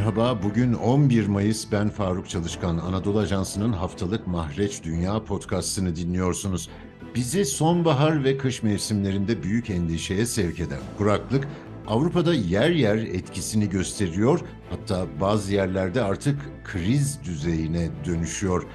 merhaba. Bugün 11 Mayıs. Ben Faruk Çalışkan. Anadolu Ajansı'nın haftalık Mahreç Dünya podcastını dinliyorsunuz. Bizi sonbahar ve kış mevsimlerinde büyük endişeye sevk eden kuraklık Avrupa'da yer yer etkisini gösteriyor. Hatta bazı yerlerde artık kriz düzeyine dönüşüyor.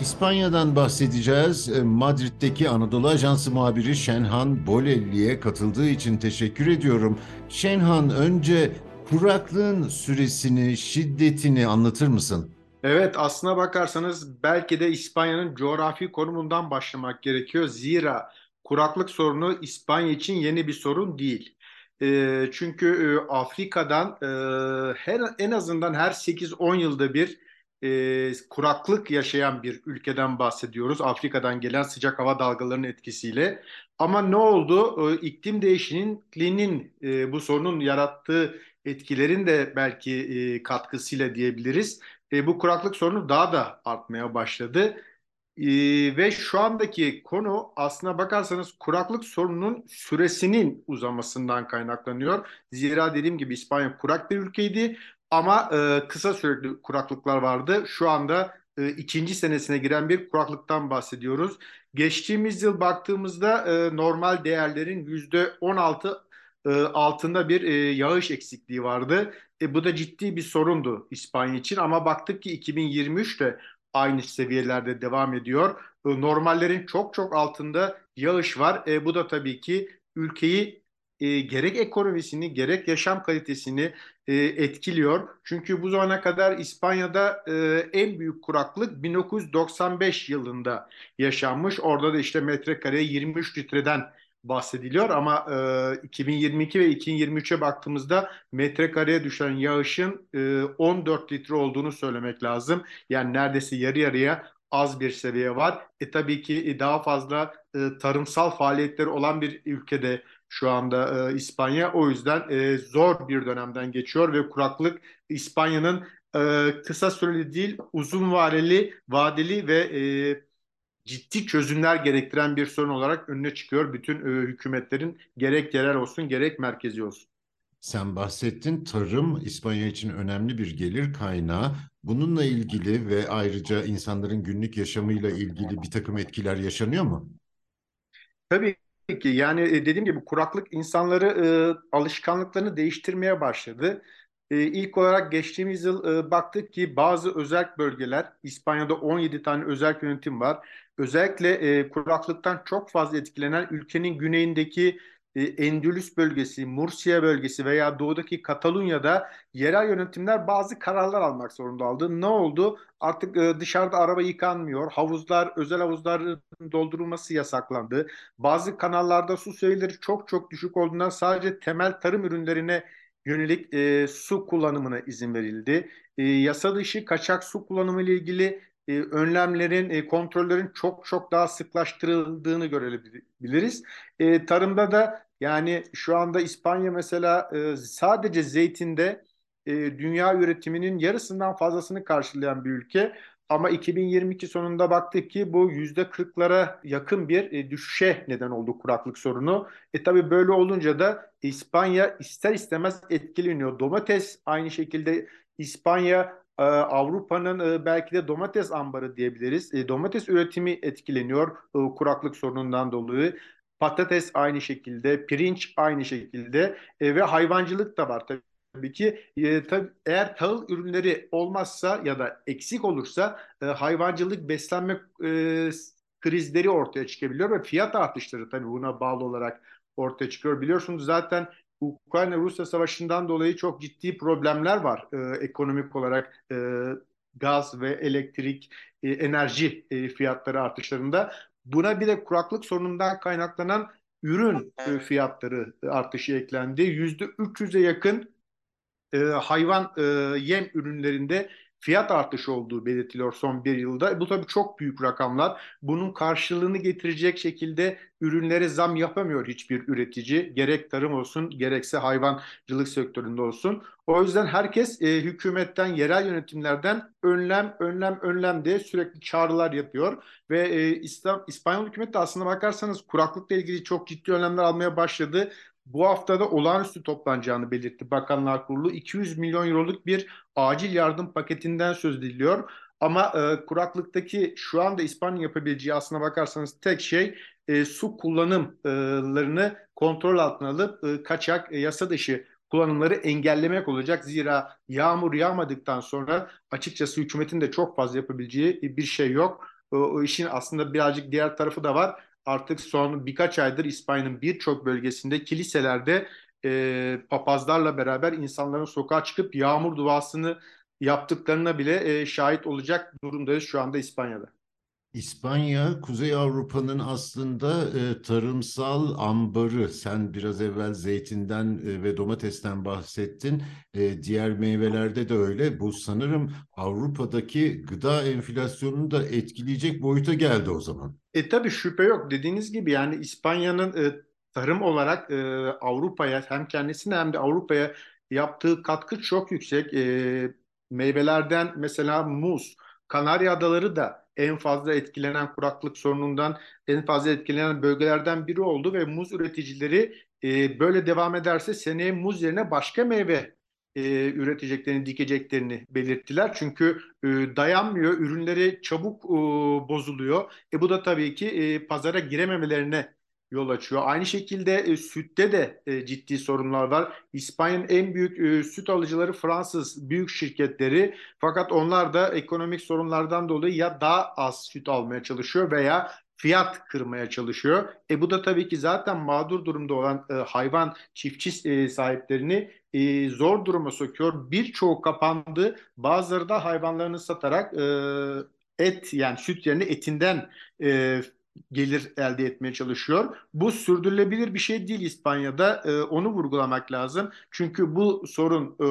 İspanya'dan bahsedeceğiz. E, Madrid'deki Anadolu Ajansı muhabiri Şenhan Bolelli'ye katıldığı için teşekkür ediyorum. Şenhan önce Kuraklığın süresini, şiddetini anlatır mısın? Evet, aslına bakarsanız belki de İspanya'nın coğrafi konumundan başlamak gerekiyor. Zira kuraklık sorunu İspanya için yeni bir sorun değil. E, çünkü e, Afrika'dan e, her en azından her 8-10 yılda bir e, kuraklık yaşayan bir ülkeden bahsediyoruz. Afrika'dan gelen sıcak hava dalgalarının etkisiyle. Ama ne oldu? E, iklim değişikliğinin e, bu sorunun yarattığı etkilerin de belki e, katkısıyla diyebiliriz. E, bu kuraklık sorunu daha da artmaya başladı. E, ve şu andaki konu aslına bakarsanız kuraklık sorununun süresinin uzamasından kaynaklanıyor. Zira dediğim gibi İspanya kurak bir ülkeydi ama e, kısa süreli kuraklıklar vardı. Şu anda e, ikinci senesine giren bir kuraklıktan bahsediyoruz. Geçtiğimiz yıl baktığımızda e, normal değerlerin yüzde 16 e, altında bir e, yağış eksikliği vardı. E, bu da ciddi bir sorundu İspanya için ama baktık ki 2023 de aynı seviyelerde devam ediyor. E, normallerin çok çok altında yağış var. E, bu da tabii ki ülkeyi e, gerek ekonomisini gerek yaşam kalitesini e, etkiliyor. Çünkü bu zamana kadar İspanya'da e, en büyük kuraklık 1995 yılında yaşanmış. Orada da işte metrekareye 23 litreden bahsediliyor ama e, 2022 ve 2023'e baktığımızda metrekareye düşen yağışın e, 14 litre olduğunu söylemek lazım. Yani neredeyse yarı yarıya az bir seviye var. E tabii ki daha fazla e, tarımsal faaliyetleri olan bir ülkede şu anda e, İspanya. O yüzden e, zor bir dönemden geçiyor ve kuraklık İspanya'nın e, kısa süreli değil uzun vadeli, vadeli ve e, ciddi çözümler gerektiren bir sorun olarak önüne çıkıyor bütün e, hükümetlerin gerek yerel olsun gerek merkezi olsun. Sen bahsettin tarım İspanya için önemli bir gelir kaynağı. Bununla ilgili ve ayrıca insanların günlük yaşamıyla ilgili bir takım etkiler yaşanıyor mu? Tabii ki yani e, dediğim gibi kuraklık insanları e, alışkanlıklarını değiştirmeye başladı. E, ilk olarak geçtiğimiz yıl e, baktık ki bazı özel bölgeler, İspanya'da 17 tane özel yönetim var. Özellikle e, kuraklıktan çok fazla etkilenen ülkenin güneyindeki e, Endülüs bölgesi, Mursiya bölgesi veya doğudaki Katalunya'da yerel yönetimler bazı kararlar almak zorunda aldı. Ne oldu? Artık e, dışarıda araba yıkanmıyor. Havuzlar, özel havuzların doldurulması yasaklandı. Bazı kanallarda su seviyeleri çok çok düşük olduğundan sadece temel tarım ürünlerine yönelik e, su kullanımına izin verildi. E, yasa dışı kaçak su kullanımı ile ilgili e, önlemlerin, e, kontrollerin çok çok daha sıklaştırıldığını görebiliriz. E, tarımda da yani şu anda İspanya mesela e, sadece zeytinde e, dünya üretiminin yarısından fazlasını karşılayan bir ülke. Ama 2022 sonunda baktık ki bu yüzde 40'lara yakın bir e, düşüşe neden oldu kuraklık sorunu. E tabi böyle olunca da İspanya ister istemez etkileniyor. Domates aynı şekilde İspanya e, Avrupa'nın e, belki de domates ambarı diyebiliriz. E, domates üretimi etkileniyor kuraklık sorunundan dolayı. Patates aynı şekilde, pirinç aynı şekilde ve hayvancılık da var tabii tabii ki e, tabii, eğer tahıl ürünleri olmazsa ya da eksik olursa e, hayvancılık beslenme e, krizleri ortaya çıkabiliyor ve fiyat artışları tabii buna bağlı olarak ortaya çıkıyor. Biliyorsunuz zaten Ukrayna-Rusya savaşından dolayı çok ciddi problemler var e, ekonomik olarak e, gaz ve elektrik, e, enerji e, fiyatları artışlarında. Buna bir de kuraklık sorunundan kaynaklanan ürün e, fiyatları artışı eklendi. Yüzde 300'e yakın e, hayvan e, yem ürünlerinde fiyat artışı olduğu belirtiliyor son bir yılda. Bu tabii çok büyük rakamlar. Bunun karşılığını getirecek şekilde ürünlere zam yapamıyor hiçbir üretici. Gerek tarım olsun gerekse hayvancılık sektöründe olsun. O yüzden herkes e, hükümetten, yerel yönetimlerden önlem, önlem, önlem diye sürekli çağrılar yapıyor. Ve e, İspanyol hükümeti de aslında bakarsanız kuraklıkla ilgili çok ciddi önlemler almaya başladı. Bu haftada olağanüstü toplanacağını belirtti Bakanlar Kurulu. 200 milyon euroluk bir acil yardım paketinden söz ediliyor. Ama e, kuraklıktaki şu anda İspanya yapabileceği aslına bakarsanız tek şey e, su kullanımlarını kontrol altına alıp e, kaçak, e, yasa dışı kullanımları engellemek olacak. Zira yağmur yağmadıktan sonra açıkçası hükümetin de çok fazla yapabileceği bir şey yok. O, o işin aslında birazcık diğer tarafı da var. Artık son birkaç aydır İspanya'nın birçok bölgesinde kiliselerde e, papazlarla beraber insanların sokağa çıkıp yağmur duasını yaptıklarına bile e, şahit olacak durumdayız şu anda İspanya'da. İspanya, Kuzey Avrupa'nın aslında e, tarımsal ambarı. Sen biraz evvel zeytinden e, ve domatesten bahsettin. E, diğer meyvelerde de öyle. Bu sanırım Avrupa'daki gıda enflasyonunu da etkileyecek boyuta geldi o zaman. E tabii şüphe yok. Dediğiniz gibi yani İspanya'nın e, tarım olarak e, Avrupa'ya hem kendisine hem de Avrupa'ya yaptığı katkı çok yüksek. E, meyvelerden mesela muz, Kanarya Adaları da en fazla etkilenen kuraklık sorunundan en fazla etkilenen bölgelerden biri oldu ve muz üreticileri e, böyle devam ederse seneye muz yerine başka meyve e, üreteceklerini, dikeceklerini belirttiler. Çünkü e, dayanmıyor, ürünleri çabuk e, bozuluyor. E, bu da tabii ki e, pazara girememelerine yol açıyor. Aynı şekilde e, sütte de e, ciddi sorunlar var. İspanya'nın en büyük e, süt alıcıları Fransız büyük şirketleri. Fakat onlar da ekonomik sorunlardan dolayı ya daha az süt almaya çalışıyor veya fiyat kırmaya çalışıyor. E bu da tabii ki zaten mağdur durumda olan e, hayvan çiftçi e, sahiplerini e, zor duruma sokuyor. Birçoğu kapandı. Bazıları da hayvanlarını satarak e, et yani süt yerine etinden e, gelir elde etmeye çalışıyor. Bu sürdürülebilir bir şey değil İspanya'da. E, onu vurgulamak lazım. Çünkü bu sorun e,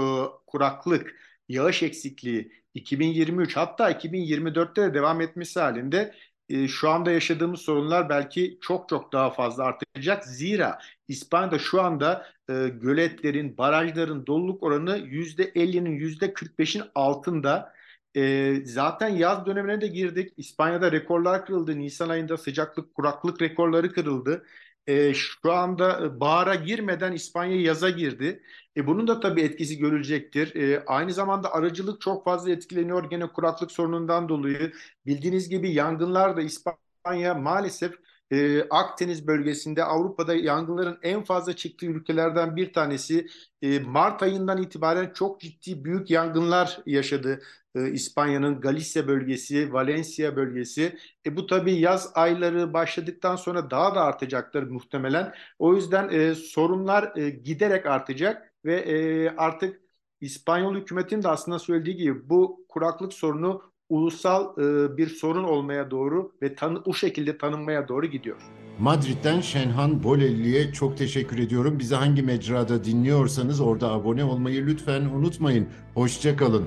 kuraklık, yağış eksikliği 2023 hatta 2024'te de devam etmesi halinde e, şu anda yaşadığımız sorunlar belki çok çok daha fazla artacak. Zira İspanya'da şu anda e, göletlerin, barajların doluluk oranı %50'nin %45'in altında. E, zaten yaz dönemine de girdik. İspanya'da rekorlar kırıldı. Nisan ayında sıcaklık, kuraklık rekorları kırıldı. E, şu anda e, bahara girmeden İspanya yaza girdi. E, bunun da tabii etkisi görülecektir. E, aynı zamanda aracılık çok fazla etkileniyor gene kuraklık sorunundan dolayı. Bildiğiniz gibi yangınlar da İspanya maalesef e, Akdeniz bölgesinde Avrupa'da yangınların en fazla çıktığı ülkelerden bir tanesi. E, Mart ayından itibaren çok ciddi büyük yangınlar yaşadı e, İspanya'nın Galicia bölgesi, Valencia bölgesi. E, bu tabii yaz ayları başladıktan sonra daha da artacaktır muhtemelen. O yüzden e, sorunlar e, giderek artacak ve e, artık İspanyol hükümetin de aslında söylediği gibi bu kuraklık sorunu ulusal e, bir sorun olmaya doğru ve tanı, o şekilde tanınmaya doğru gidiyor. Madrid'den Şenhan Bolelli'ye çok teşekkür ediyorum. Bizi hangi mecrada dinliyorsanız orada abone olmayı lütfen unutmayın. Hoşça kalın.